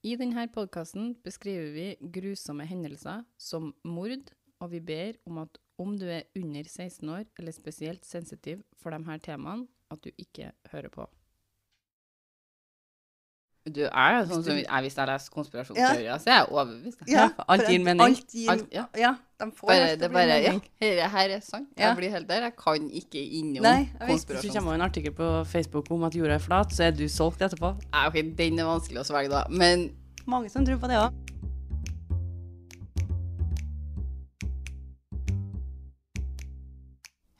I denne podkasten beskriver vi grusomme hendelser som mord, og vi ber om at om du er under 16 år eller spesielt sensitiv for disse temaene, at du ikke hører på. Du er sånn som jeg, Hvis jeg leser konspirasjonsteorier, så er jeg overbevist. Ja, alt gir mening. Alt gir, Alt- ja. ja. de får Bare, det bare Ja, mening. her er sant. Ja. Jeg blir helt der. Jeg kan ikke innom Nei, jeg visste Hvis det kommer en artikkel på Facebook om at jorda er flat, så er du solgt etterpå. Nei, ok, den er vanskelig å svelge, da. Men Mange som tror på det òg.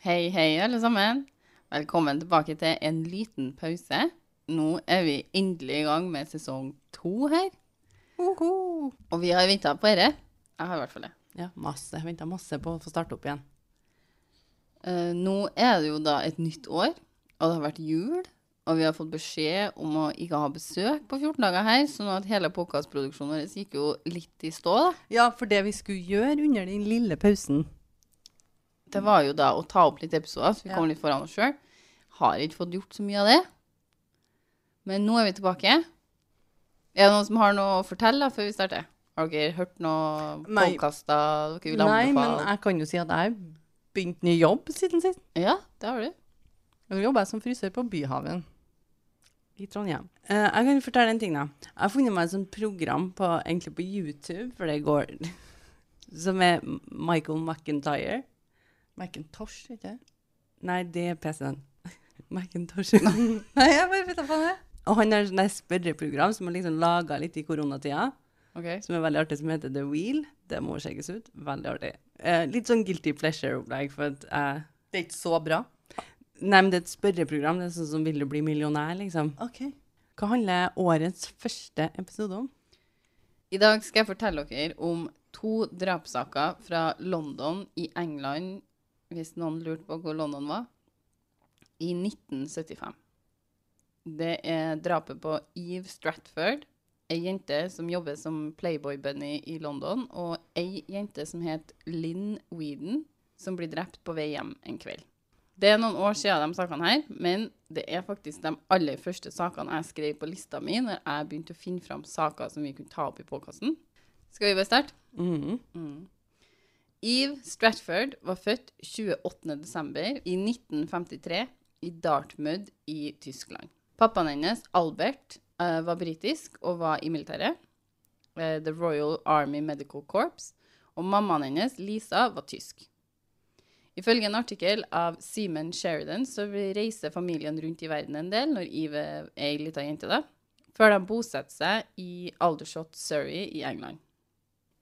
hei, hei, alle sammen. Velkommen tilbake til en liten pause. Nå er vi endelig i gang med sesong to her. Uhu. Og vi har venta på dette. Jeg har i hvert fall det. Ja, masse. Jeg venta masse på å få starte opp igjen. Uh, nå er det jo da et nytt år, og det har vært jul. Og vi har fått beskjed om å ikke ha besøk på 14 dager her, sånn at hele podkastproduksjonen vår gikk jo litt i stå. da. Ja, for det vi skulle gjøre under den lille pausen Det var jo da å ta opp litt episoder, så vi Ja. kom litt foran oss sjøl. Har ikke fått gjort så mye av det. Men nå er vi tilbake. Er det noen som har noe å fortelle før vi starter? Har dere hørt noe Nei. podkaster dere vil Nei, men jeg kan jo si at jeg har begynt ny jobb siden sist. Ja, det har du. Nå jobber jeg som frisør på Byhaven i Trondheim. Eh, jeg kan fortelle en ting, da. Jeg har funnet meg et sånt program på, egentlig på YouTube, for det går Som er Michael McIntyre. McIntosh, ikke det? Nei, det er PC-en. McIntosh. Nei, jeg bare vet da faen det. Og han har et spørreprogram som er liksom laga litt i koronatida, Okay. som er veldig artig, som heter The Wheel. Det må sjekkes ut. Veldig artig. Eh, litt sånn guilty pleasure-opplegg, for at jeg Det er ikke så bra. Nei, men det er et spørreprogram. Det er sånn som Vil du bli millionær, liksom. OK. Hva handler årets første episode om? I dag skal jeg fortelle dere om to drapssaker fra London i England, hvis noen lurte på hvor London var, i 1975. Det er drapet på Eve Stratford, ei jente som jobber som Playboy-bunny i London, og ei jente som het Lynn Weedon, som blir drept på vei hjem en kveld. Det er noen år siden de sakene her, men det er faktisk de aller første sakene jeg skrev på lista mi når jeg begynte å finne fram saker som vi kunne ta opp i podkasten. Skal vi bare starte? Mhm. Mm. Eve Stratford var født 28.12. i 1953 i Dartmouth i Tyskland. Pappaen hennes, Albert, eh, var britisk og var i militæret. eh, The Royal Army Medical Corps. Og mammaen hennes, Lisa, var tysk. Ifølge en artikkel av Seaman Sheridan så reiser familien rundt i verden en del når Eve er ei lita jente, da, før de bosetter seg i Aldershot, Surrey i England.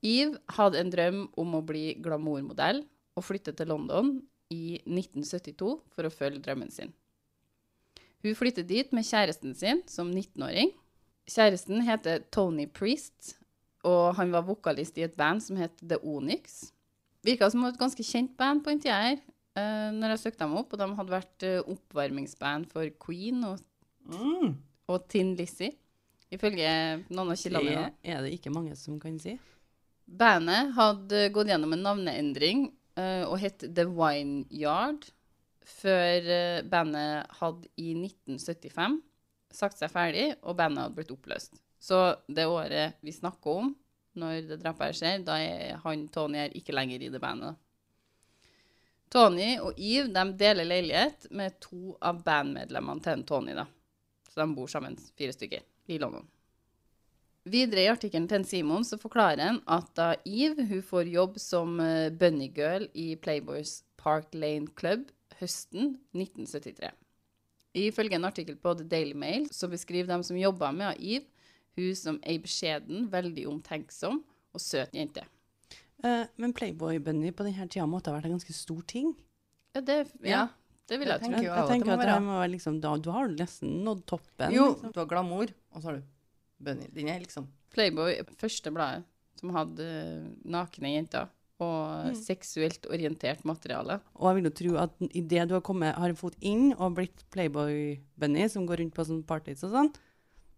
Eve hadde en drøm om å bli glamourmodell og flytte til London i 1972 for å følge drømmen sin. Hun flyttet dit med kjæresten sin som 19-åring. Kjæresten heter Tony Priest, og han var vokalist i et band som het The Onyx. Virka som et ganske kjent band på den tida her, eh, når jeg søkte dem opp, og de hadde vært eh, oppvarmingsband for Queen og, Mm. og Tin Lizzie, ifølge noen av kildene mine. Det er det ikke mange som kan si. Bandet hadde gått gjennom en navneendring eh, og het The Wine Yard, før eh, bandet hadde i 1975 sagt seg ferdig, og bandet hadde blitt oppløst. Så det året vi snakker om, når det drapet her skjer, da er han Tony her ikke lenger i det bandet. Tony og Eve de deler leilighet med to av bandmedlemmene til Tony. da. Så de bor sammen, fire stykker, i London. Videre i artikkelen til Simon så forklarer han at da Eve hun får jobb som eh, bunnygirl i Playboys Park Lane Club høsten 1973. Ifølge en artikkel på The Daily Mail så beskriver de som jobber med Eve, hun som ei beskjeden, veldig omtenksom og søt jente. Eh, men Playboy Bunny på denne tida måtte ha vært en ganske stor ting. Ja, det, ja, det vil jeg Jeg tro. Jeg, jeg tenker at det må være liksom, da, du har nesten nådd toppen. Jo, liksom. du har glamour, og så har du Bunny. Den er liksom Playboy, første bladet som hadde nakne jenter og seksuelt orientert materiale. Og jeg vil jo tro at idet du har kommet, har fått inn og blitt Playboy Bunny, som går rundt på sånne parties og sånn,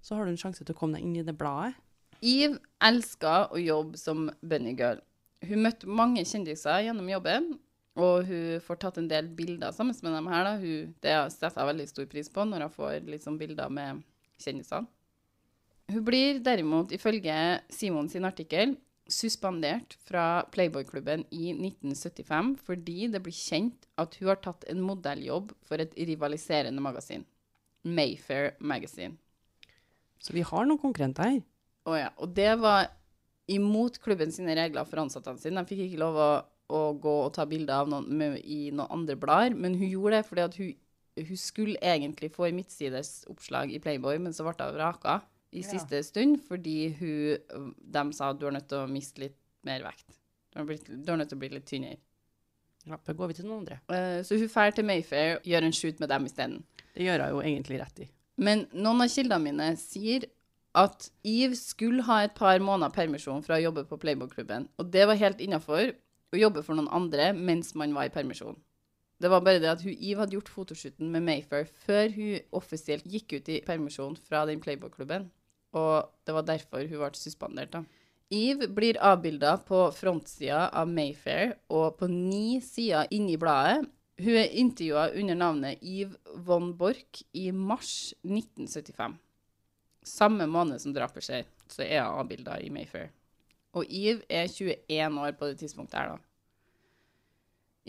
så har du en sjanse til å komme deg inn i det bladet. Eve elska å jobbe som bunnygirl. Hun møtte mange kjendiser gjennom jobben, og hun får tatt en del bilder sammen med dem her. Da. Hun, det setter jeg veldig stor pris på, når jeg får sånn bilder med kjendisene. Hun blir derimot, ifølge Simon sin artikkel, suspendert fra Playboy-klubben i 1975 fordi det blir kjent at hun har tatt en modelljobb for et rivaliserende magasin. Mayfair Magazine. Så vi har noen konkurrenter her. Å ja. Og det var imot klubben sine regler for ansattene sine. De fikk ikke lov å, å gå og ta bilder av noen med, i noen andre blader, men hun gjorde det fordi at hun, hun skulle egentlig få en midtsides oppslag i Playboy, men så ble hun vraka i Ja. siste stund fordi hun, de sa at du er nødt til å miste litt mer vekt. Du er, blitt, du er nødt til å bli litt tynnere. Ja, da går vi til noen andre. Uh, så hun drar til Mayfair, og gjør en shoot med dem isteden. Det gjør hun jo egentlig rett i. Men noen av kildene mine sier at Eve skulle ha et par måneder permisjon fra å jobbe på Playboy-klubben, og det var helt innafor å jobbe for noen andre mens man var i permisjon. Det var bare det at hun, Eve hadde gjort fotoshooten med Mayfair før hun offisielt gikk ut i permisjon fra den Playboy-klubben, og det var derfor hun ble suspendert. da. Eve blir avbilda på frontsida av Mayfair og på ni sider inni bladet. Hun er intervjua under navnet Eve von Borch i mars 1975. Samme måned som drapet skjer, så er hun avbilda i Mayfair. Og Eve er 21 år på det tidspunktet her, da.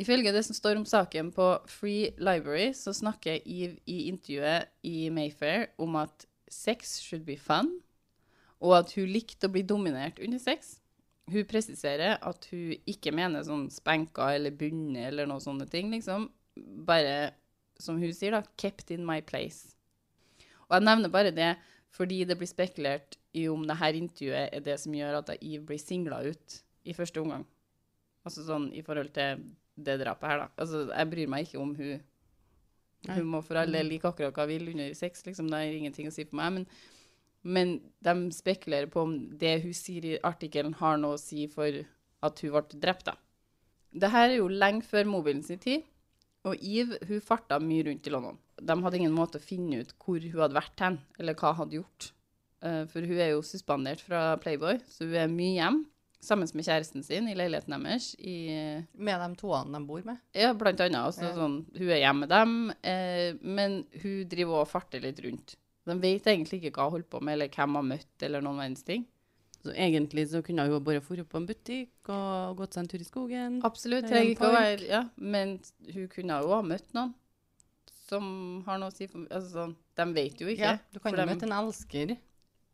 Ifølge det som står om saken på Free Library, så snakker Eve i intervjuet i Mayfair om at sex should be fun, og at hun likte å bli dominert under sex. Hun presiserer at hun ikke mener sånn spenka eller bundet eller noen sånne ting, liksom. Bare, som hun sier, da, 'kept in my place'. Og jeg nevner bare det fordi det blir spekulert i om det her intervjuet er det som gjør at Eve blir singla ut i første omgang. Altså sånn i forhold til det drapet her, da. Altså, jeg bryr meg ikke om hun. Hun må for all del like akkurat hva hun vil under sex, liksom. Det er ingenting å si for meg. Men, men de spekulerer på om det hun sier i artikkelen, har noe å si for at hun ble drept, da. Det her er jo lenge før mobilen sin tid. Og Eve hun farta mye rundt i London. De hadde ingen måte å finne ut hvor hun hadde vært hen, eller hva hun hadde gjort. Eh, for hun er jo suspendert fra Playboy, så hun er mye hjem. Sammen med kjæresten sin i leiligheten deres. I, Med de toene de bor med. ja, blant annet. Også, Ja. sånn, hun er hjemme med dem, eh, men hun driver og farter litt rundt. De vet egentlig ikke hva hun holder på med, eller hvem hun har møtt, eller noen verdens ting. Så egentlig så kunne hun bare dratt på en butikk og gått seg en tur i skogen. Absolutt. Trenger ikke å være Ja, men hun kunne jo ha møtt noen som har noe å si for altså, sånn, De vet jo ikke. Ja, du kan jo møte en elsker.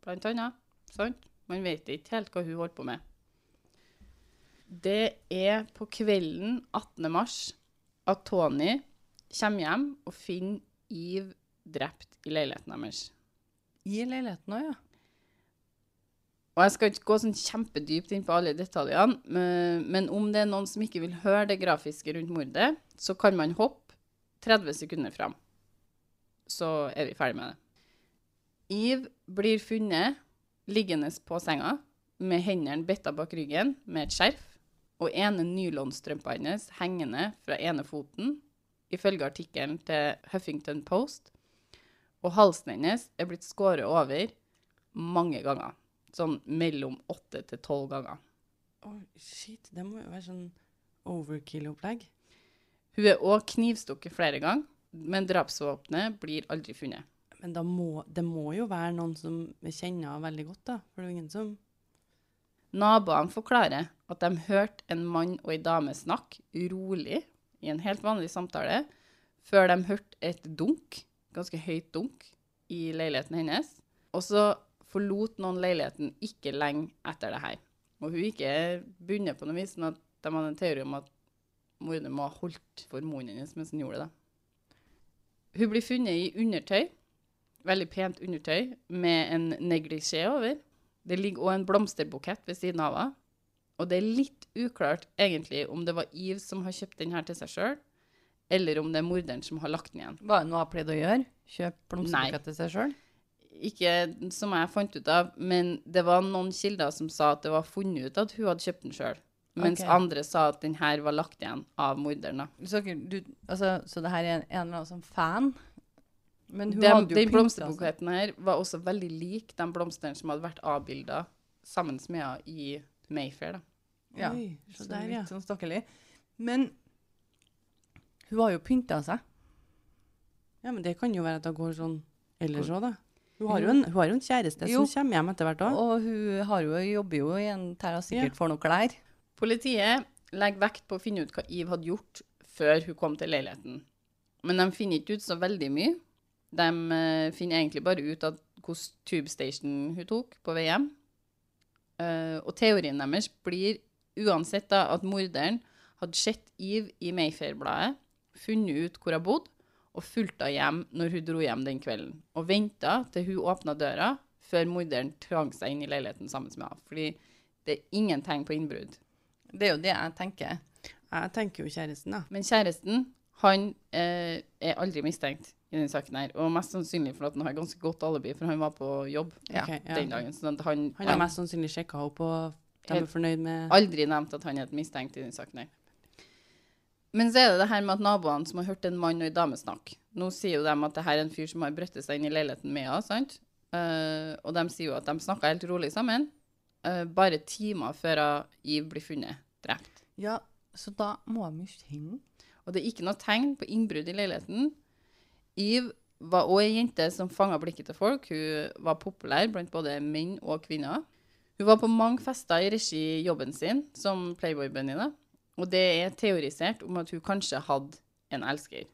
Blant annet. Sant? Man vet ikke helt hva hun holder på med. Det er på kvelden 18. mars at Tony kommer hjem og finner Eve drept i leiligheten deres. I leiligheten òg, ja. Og jeg skal ikke gå sånn kjempedypt inn på alle detaljene, men, men om det er noen som ikke vil høre det grafiske rundt mordet, så kan man hoppe 30 sekunder fram. Så er vi ferdig med det. Eve blir funnet liggende på senga med hendene betta bak ryggen med et skjerf, og ene nylonstrømpa hennes hengende fra ene foten, ifølge artikkelen til Huffington Post. Og halsen hennes er blitt skåret over mange ganger. Sånn mellom åtte til tolv ganger. Oh, shit, det må jo være sånn overkill-opplegg. Hun er òg knivstukket flere ganger, men drapsvåpenet blir aldri funnet. Men må, det må jo være noen som kjenner henne veldig godt, da. For det er jo ingen som Naboene forklarer at de hørte en mann og ei dame snakke rolig i en helt vanlig samtale, før de hørte et dunk, ganske høyt dunk, i leiligheten hennes. Og så forlot noen leiligheten ikke lenge etter det her. Og hun ikke bundet på noe vis, men at de hadde en teori om at morderen må ha holdt for munnen hennes mens han gjorde det. Hun blir funnet i undertøy, veldig pent undertøy, med en neglisjé over. Det ligger òg en blomsterbukett ved siden av henne. Og det er litt uklart egentlig om det var Eve som har kjøpt den her til seg sjøl, eller om det er morderen som har lagt den igjen. Var det noe jeg pleide å gjøre? Kjøpe blomsterbukett til seg sjøl? Ikke som jeg fant ut av, men det var noen kilder som sa at det var funnet ut at hun hadde kjøpt den sjøl. Mens okay. andre sa at den her var lagt igjen av morderen. Så, du, altså, så det her er en, en eller annen sånn fan? Men hun Den, hadde jo den blomsterbuketten her var også veldig lik de blomstene som hadde vært avbilda sammen med henne i Mayfair. da. Ja, Oi, så så der, ja. litt sånn stakkalig. Men hun har jo pynta seg. Ja, men det kan jo være at det går sånn ellers òg, da. Hun har jo en, hun har jo en kjæreste Jo. som kommer hjem etter hvert òg. Og hun har jo, jobber jo i en der hun sikkert får noe klær. Politiet legger vekt på å finne ut hva Eve hadde gjort før hun kom til leiligheten. Men de finner ikke ut så veldig mye. De eh, finner egentlig bare ut at hvordan tube station hun tok på vei hjem. Eh, og teorien deres blir uansett da at morderen hadde sett Eve i Mayfair-bladet, funnet ut hvor hun bodde, og fulgt henne hjem når hun dro hjem den kvelden. Og venta til hun åpna døra, før morderen trang seg inn i leiligheten sammen med henne. Fordi det er ingen tegn på innbrudd. Det er jo det jeg tenker. Jeg tenker jo kjæresten, da. Men kjæresten, han eh, er aldri mistenkt i denne saken her. Og mest sannsynlig for at han har ganske godt alibi, for han var på jobb Ja, den dagen. Så han, Han har mest sannsynlig sjekka opp og De er fornøyd med aldri nevnt at han er et mistenkt i denne saken her. Men så er det det her med at naboene som har hørt en mann og en dame snakke. Nå sier jo de at det her er en fyr som har brøttet seg inn i leiligheten med henne, sant? Uh, og de sier jo at de snakka helt rolig sammen, uh, bare timer før Iv blir funnet drept. Ja, så da må de jo kjenne Og det er ikke noe tegn på innbrudd i leiligheten. Eve var òg ei jente som fanga blikket til folk. Hun var populær blant både menn og kvinner. Hun var på mange fester i regi jobben sin som Playboy-bunny. Og det er teorisert om at hun kanskje hadde en elsker.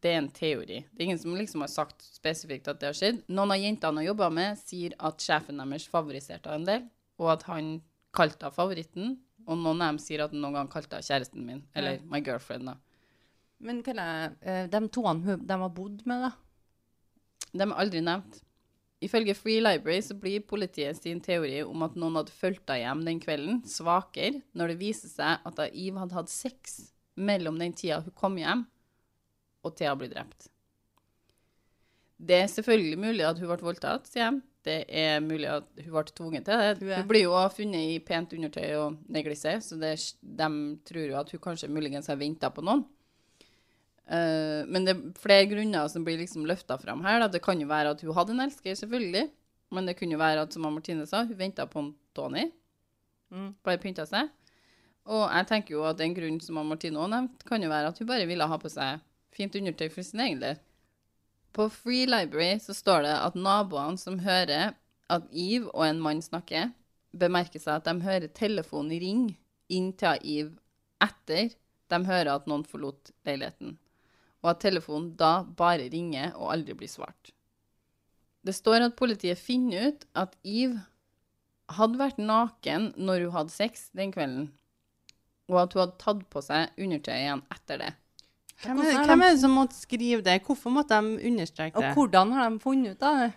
Det er en teori. Det er ingen som liksom har sagt spesifikt at det har skjedd. Noen av jentene hun jobba med, sier at sjefen deres favoriserte henne en del, og at han kalte henne favoritten. Og noen av dem sier at han noen gang kalte henne kjæresten min, eller my girlfriend. da. Men hva er eh, de hun- de har bodd med, da? De er aldri nevnt. Ifølge Free Library så blir politiet sin teori om at noen hadde fulgt henne hjem den kvelden, svakere når det viser seg at Eve hadde hatt sex mellom den tida hun kom hjem, og til hun ble drept. Det er selvfølgelig mulig at hun ble voldtatt, sier jeg. Det er mulig at hun ble tvunget til det. Hun Hun blir jo funnet i pent undertøy og neglisjé, så det, de tror jo at hun kanskje muligens har venta på noen. Eh, men det er flere grunner som blir liksom løfta fram her. Da. Det kan jo være at hun hadde en elsker, selvfølgelig. Men det kunne jo være at, som Martine sa, hun venta på en Tony. Mm. Bare pynta seg. Og jeg tenker jo at en grunn som Martine òg nevnte, kan jo være at hun bare ville ha på seg fint undertøy for sin egen del. På Free Library så står det at naboene som hører at Eve og en mann snakker, bemerker seg at de hører telefonen ringe inn til Eve etter de hører at noen forlot leiligheten, og at telefonen da bare ringer og aldri blir svart. Det står at politiet finner ut at Eve hadde vært naken når hun hadde sex den kvelden, og at hun hadde tatt på seg undertøy igjen etter det. Hvem er, er hvem er det som måtte skrive det? Hvorfor måtte de understreke det? Og hvordan har de funnet ut av det?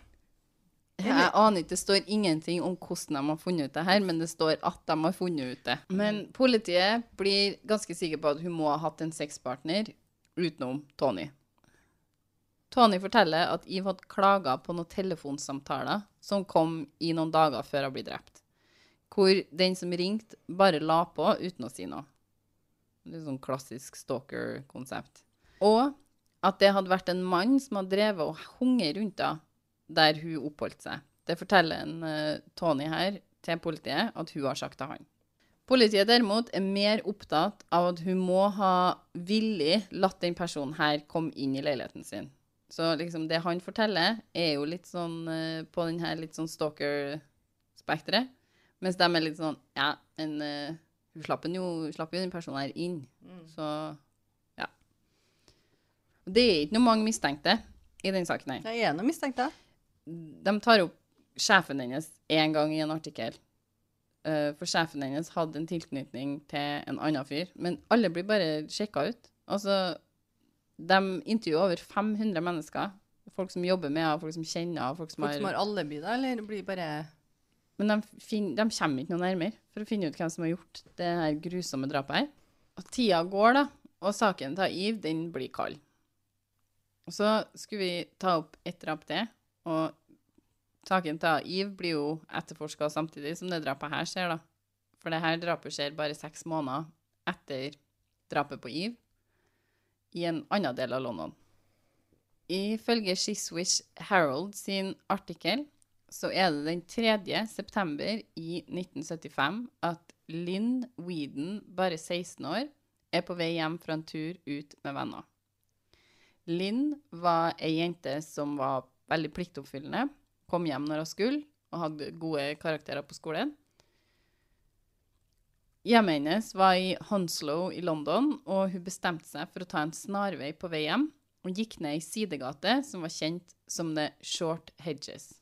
Jeg aner ikke, det står ingenting om hvordan de har funnet ut det her, men det står at de har funnet ut det. Men politiet blir ganske sikker på at hun må ha hatt en sexpartner utenom Tony. Tony forteller at Eve hadde klaga på noen telefonsamtaler som kom i noen dager før hun ble drept. Hvor den som ringte, bare la på uten å si noe. Litt sånn klassisk stalker-konsept. Og at det hadde vært en mann som hadde drevet og hunget rundt henne der hun oppholdt seg. Det forteller en uh, Tony her til politiet at hun har sagt til han. Politiet derimot er mer opptatt av at hun må ha villig latt den personen her komme inn i leiligheten sin. Så liksom det han forteller, er jo litt sånn eh, på den her litt sånn stalker-spekteret. Mens de er litt sånn Ja, men hun slapp, jo, slapp jo den personen her inn. Så ja. Det er ikke noe mange mistenkte i den saken her. Det er noe mistenkte. De tar opp sjefen hennes én gang i en artikkel. Eh, for sjefen hennes hadde en tilknytning til en annen fyr. Men alle blir bare sjekka ut. Altså, de intervjuer over 500 mennesker. Folk som jobber med henne, folk som kjenner henne. Folk som Folk som har... alibi, da, eller blir bare Men de, finner, de kommer ikke noe nærmere for å finne ut hvem som har gjort det her grusomme drapet her. Og tida går, da, og saken til Iv, den blir kald. Og så skulle vi ta opp et drap til, og saken til Eve blir jo etterforska samtidig som det drapet her skjer, da. For det her drapet skjer bare seks måneder etter drapet på Eve, i en annen del av London. Ifølge Chiswish Herald sin artikkel så er det den 3. september i 1975 at Lynn Weeden, bare 16 år, er på vei hjem fra en tur ut med venner. Lynn var ei jente som var veldig pliktoppfyllende. Kom hjem når hun skulle, og hadde gode karakterer på skolen. Hjemmet hennes var i Honslow i London, og hun bestemte seg for å ta en snarvei på vei hjem, og gikk ned i sidegate som var kjent som The Short Hedges.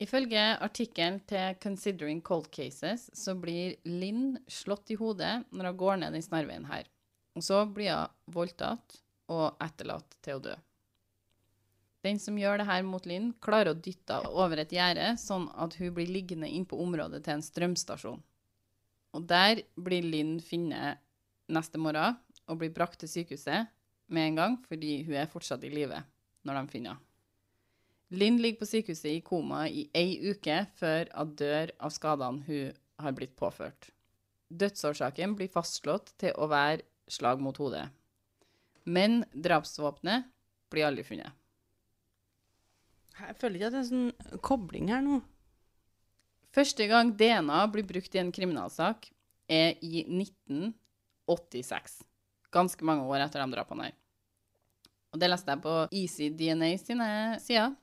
Ifølge artikkelen til Considering Cold Cases så blir Lynn slått i hodet når hun går ned den snarveien her. Og så blir hun voldtatt og etterlatt til å dø. Den som gjør det her mot Linn, klarer å dytte henne over et gjerde, sånn at hun blir liggende inn på området til en strømstasjon. Og der blir Linn funnet neste morgen og blir brakt til sykehuset med en gang, fordi hun er fortsatt i live når de finner henne. Linn ligger på sykehuset i koma i ei uke før hun dør av skadene hun har blitt påført. Dødsårsaken blir fastslått til å være slag mot hodet. Men drapsvåpenet blir aldri funnet. Jeg føler ikke at det er en sånn kobling her nå. Første gang DNA blir brukt i en kriminalsak, er i 1986. Ganske mange år etter de drapene her. Og det leste jeg på Easy DNA sine sider.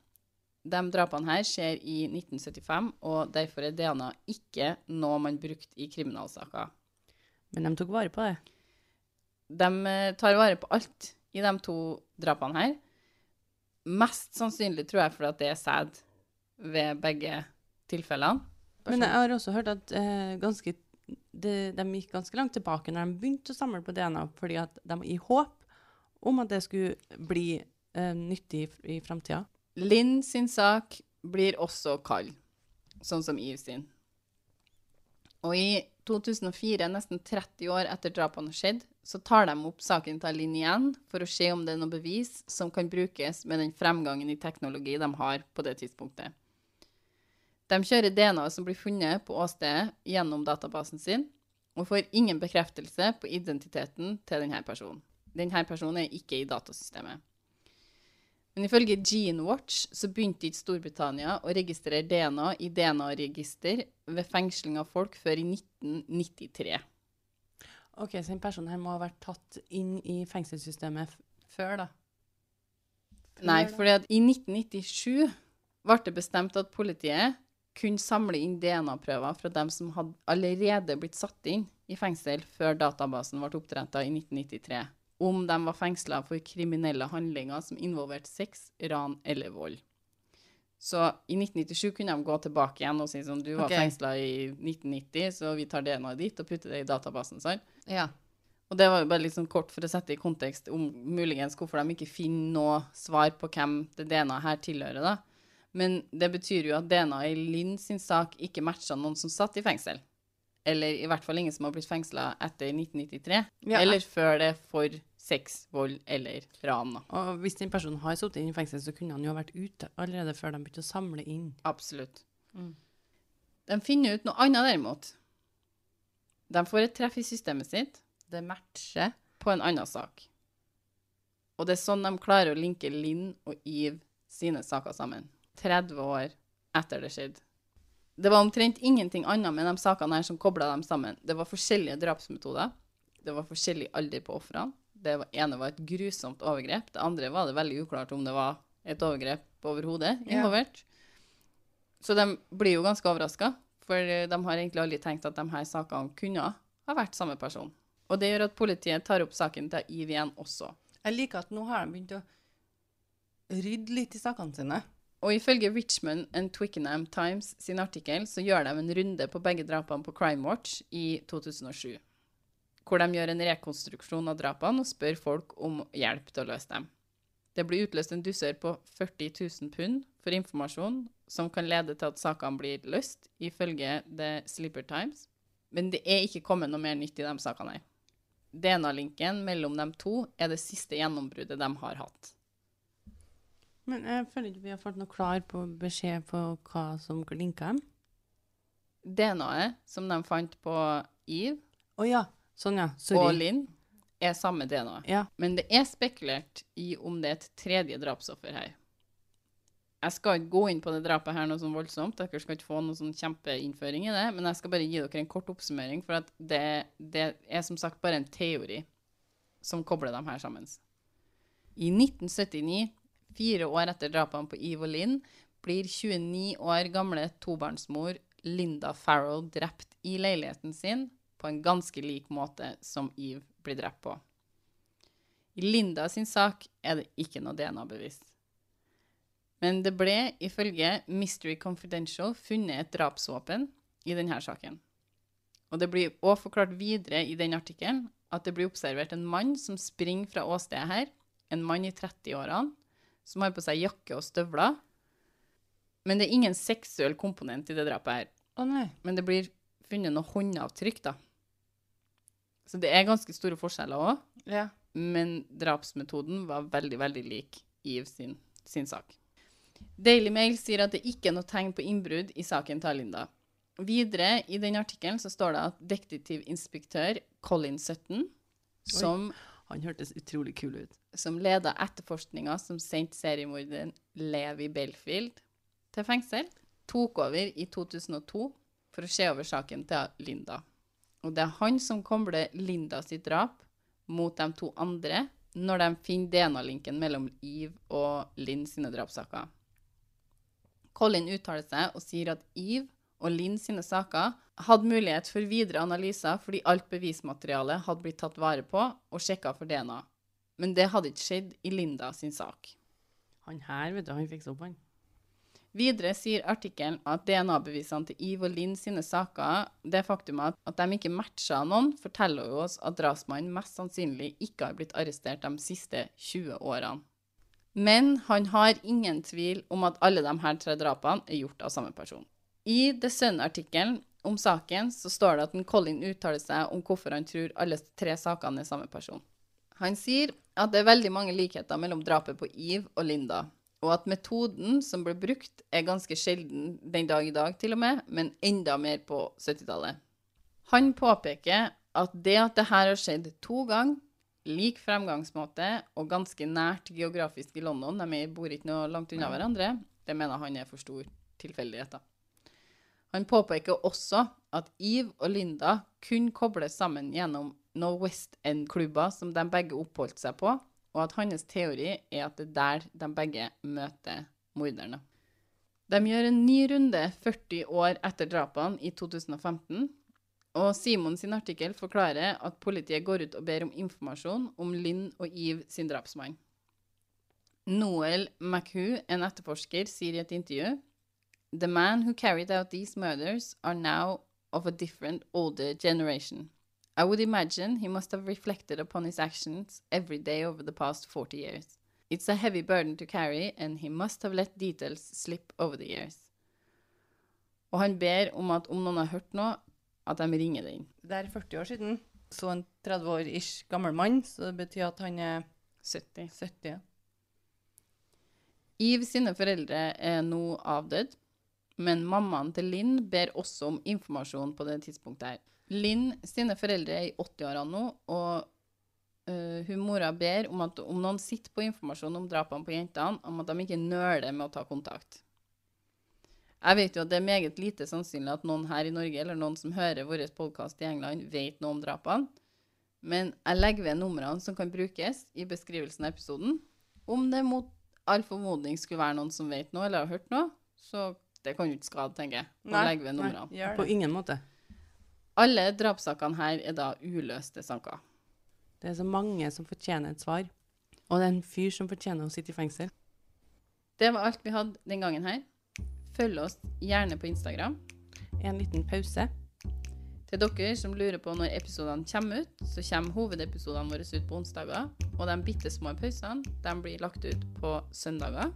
De drapene her skjer i 1975, og derfor er DNA ikke noe man brukte i kriminalsaker. Men de tok vare på det. De eh, tar vare på alt i de to drapene her. Mest sannsynlig tror jeg fordi det er sæd ved begge tilfellene. Men jeg har også hørt at eh, ganske, de, de gikk ganske langt tilbake når de begynte å samle på DNA, fordi at de i håp om at det skulle bli eh, nyttig i, i framtida. Linn sin sak blir også kald, sånn som Yves sin. Og i 2004, nesten 30 år etter drapene har skjedd, så tar de opp saken til Linn igjen for å se om det er noe bevis som kan brukes med den fremgangen i teknologi de har på det tidspunktet. De kjører DNA som blir funnet på åstedet gjennom databasen sin, og får ingen bekreftelse på identiteten til denne personen. Denne personen er ikke i datasystemet. Men ifølge GeneWatch så begynte ikke Storbritannia å registrere DNA i DNA-register ved fengsling av folk før i 1993. Ok, Så den personen her må ha vært tatt inn i fengselssystemet f før, da? Før Nei, for i 1997 ble det bestemt at politiet kunne samle inn DNA-prøver fra dem som hadde allerede blitt satt inn i fengsel før databasen ble oppretta i 1993, om de var fengsla for kriminelle handlinger som involverte sex, ran eller vold. Så i 1997 kunne de gå tilbake igjen og si sånn Du var okay. fengsla i 1990, så vi tar DNA-et ditt og putter det i databasen. sant? Ja. Og det var jo bare sånn kort for å sette i kontekst om muligens hvorfor de ikke finner noe svar på hvem det DNA her tilhører, da. Men det betyr jo at DNA i Lynn sin sak ikke matcha noen som satt i fengsel. Eller i hvert fall ingen som har blitt fengsla etter 1993. Ja. Eller før det for sex, vold eller ran. da. Og hvis den personen har sittet inn i fengsel, så kunne han jo ha vært ute allerede før de begynte å samle inn. Absolutt. Mm. De finner ut noe annet derimot. De får et treff i systemet sitt. Det matcher på en annen sak. Og det er sånn de klarer å linke Linn og Eve sine saker sammen. 30 år etter det skjedde. Det var omtrent ingenting annet med de sakene her som kobla dem sammen. Det var forskjellige drapsmetoder. Det var forskjellig alder på ofrene. Det ene var et grusomt overgrep. Det andre var det veldig uklart om det var et overgrep overhodet Ja. involvert. Så de blir jo ganske overraska, for de har egentlig aldri tenkt at de her sakene kunne ha vært samme person. Og det gjør at politiet tar opp saken til Iv igjen også. Jeg liker at nå har de begynt å rydde litt i sakene sine. Og ifølge Richmond and Twickenham Times sin artikkel så gjør de en runde på begge drapene på Crime Watch i 2007. Hvor de gjør en rekonstruksjon av drapene og spør folk om hjelp til å løse dem. Det blir utløst en dusør på 40 000 pund for informasjon som kan lede til at sakene blir løst, ifølge The Sleeper Times. Men det er ikke kommet noe mer nytt i de sakene her. DNA-linken mellom de to er det siste gjennombruddet de har hatt. Men jeg føler ikke vi har fått noe klar på beskjed på hva som linka dem. DNA-et som de fant på Eve oh, ja. Sånn, ja. og. Linn, er samme DNA. Ja. Men det er spekulert i om det er et tredje drapsoffer her. Jeg skal ikke gå inn på det drapet her noe sånn voldsomt, dere skal ikke få noe sånn kjempeinnføring i det, men jeg skal bare gi dere en kort oppsummering, for det, det er som sagt bare en teori som kobler dem her sammen. I 1979, fire år etter drapene på Eve og Linn, blir 29 år gamle tobarnsmor Linda Farrow drept i leiligheten sin på en ganske lik måte som Eve blir drept på. I Linda sin sak er det ikke noe DNA-bevis. Men det ble ifølge Mystery Confidential funnet et drapsvåpen i denne saken. Og det blir også forklart videre i den artikkelen at det blir observert en mann som springer fra åstedet her, en mann i 30-årene, som har på seg jakke og støvler. Men det er ingen seksuell komponent i det drapet her. Å nei. Men det blir funnet noe håndavtrykk, da. Så det er ganske store forskjeller òg. Ja. Men drapsmetoden var veldig, veldig lik Eve sin, sin sak. Daily Mail sier at det ikke er noe tegn på innbrudd i saken til Linda. Videre i den artikkelen så står det at detektivinspektør Colin Sutton, som, Han hørtes utrolig kul ut. som leda etterforskninga som sendte seriemorderen Levi Belfield til fengsel, tok over i 2002 for å se over saken til Linda. Og det er han som kobler Linda sitt drap mot de to andre når de finner DNA-linken mellom Eve og Linn sine drapssaker. Colin uttaler seg og sier at Eve og Linn sine saker hadde mulighet for videre analyser fordi alt bevismaterialet hadde blitt tatt vare på og sjekka for DNA. Men det hadde ikke skjedd i Linda sin sak. Han her, vet du, han fiksa opp, han. Videre sier artikkelen at DNA-bevisene til Eve og Linn sine saker, det faktum at, at de ikke matcha noen, forteller jo oss at drapsmannen mest sannsynlig ikke har blitt arrestert de siste 20 årene. Men han har ingen tvil om at alle de her tre drapene er gjort av samme person. I The Sun-artikkelen om saken så står det at Colin uttaler seg om hvorfor han tror alle tre sakene er samme person. Han sier at det er veldig mange likheter mellom drapet på Eve og Linda, og at metoden som ble brukt, er ganske sjelden den dag i dag, til og med, men enda mer på 70-tallet. Han påpeker at det at det her har skjedd to ganger, lik fremgangsmåte og ganske nært geografisk i London, de bor ikke noe langt unna hverandre, det mener han er for stor tilfeldighet. da. Han påpeker også at Eve og Linda kun kobles sammen gjennom No West End-klubber som de begge oppholdt seg på, og at hans teori er at det er der de begge møter morderne. De gjør en ny runde 40 år etter drapene i 2015, og Simon sin artikkel forklarer at politiet går ut og ber om informasjon om Lynn og Eve sin drapsmann. Noel McHugh, en etterforsker, sier i et intervju The man who carried out these murders are now of a different, older generation. I would imagine he must have reflected upon his actions every day over the past 40 years. It's a heavy burden to carry, and he must have let details slip over the years. Og han ber om at om noen har hørt noe, at de ringer den. Det er 40 år siden. Så en 30 år ish gammel mann, så det betyr at han er 70. 70. ja. Eve sine foreldre er nå avdød, men mammaen til Linn ber også om informasjon på det tidspunktet her. Linn sine foreldre er i 80-åra nå, og uh, hun mora ber om at om noen sitter på informasjon om drapene på jentene, om at de ikke nøler med å ta kontakt. Jeg vet jo at det er meget lite sannsynlig at noen her i Norge, eller noen som hører vår podkast i England, vet noe om drapene. Men jeg legger ved numrene som kan brukes i beskrivelsen av episoden. Om det mot all formodning skulle være noen som vet noe eller har hørt noe, så det kan jo ikke skade, tenker jeg. Å Nei, legge ved numrene. gjør På ingen måte. Alle drapssakene her er da uløste saker. Det er så mange som fortjener et svar. Og det er en fyr som fortjener å sitte i fengsel. Det var alt vi hadde den gangen her. Følg oss gjerne på Instagram. En liten pause. Til dere som lurer på når episodene kommer ut, så kommer hovedepisodene våre ut på onsdager. Og de bitte små pausene de blir lagt ut på søndager.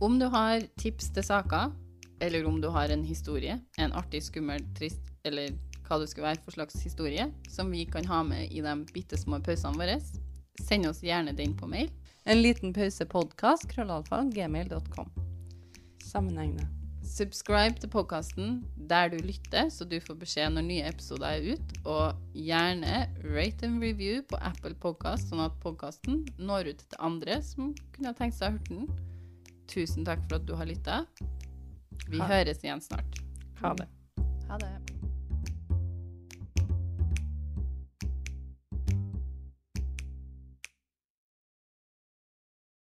Om du har tips til saker, eller om du har en historie, en artig, skummel, trist, eller hva det skulle være for slags historie, som vi kan ha med i de bitte små pausene våre, send oss gjerne den på mail. En liten pause podkast, krøllalfa, gmail.com. Sammenhengende. Subscribe til podkasten der du lytter, så du får beskjed når nye episoder er ut. Og gjerne rate and review på Apple Podcast, sånn at podkasten når ut til andre som kunne ha tenkt seg å høre den. Tusen takk for at du har lytta. Vi Ha- høres igjen snart. Ha det. Ha det.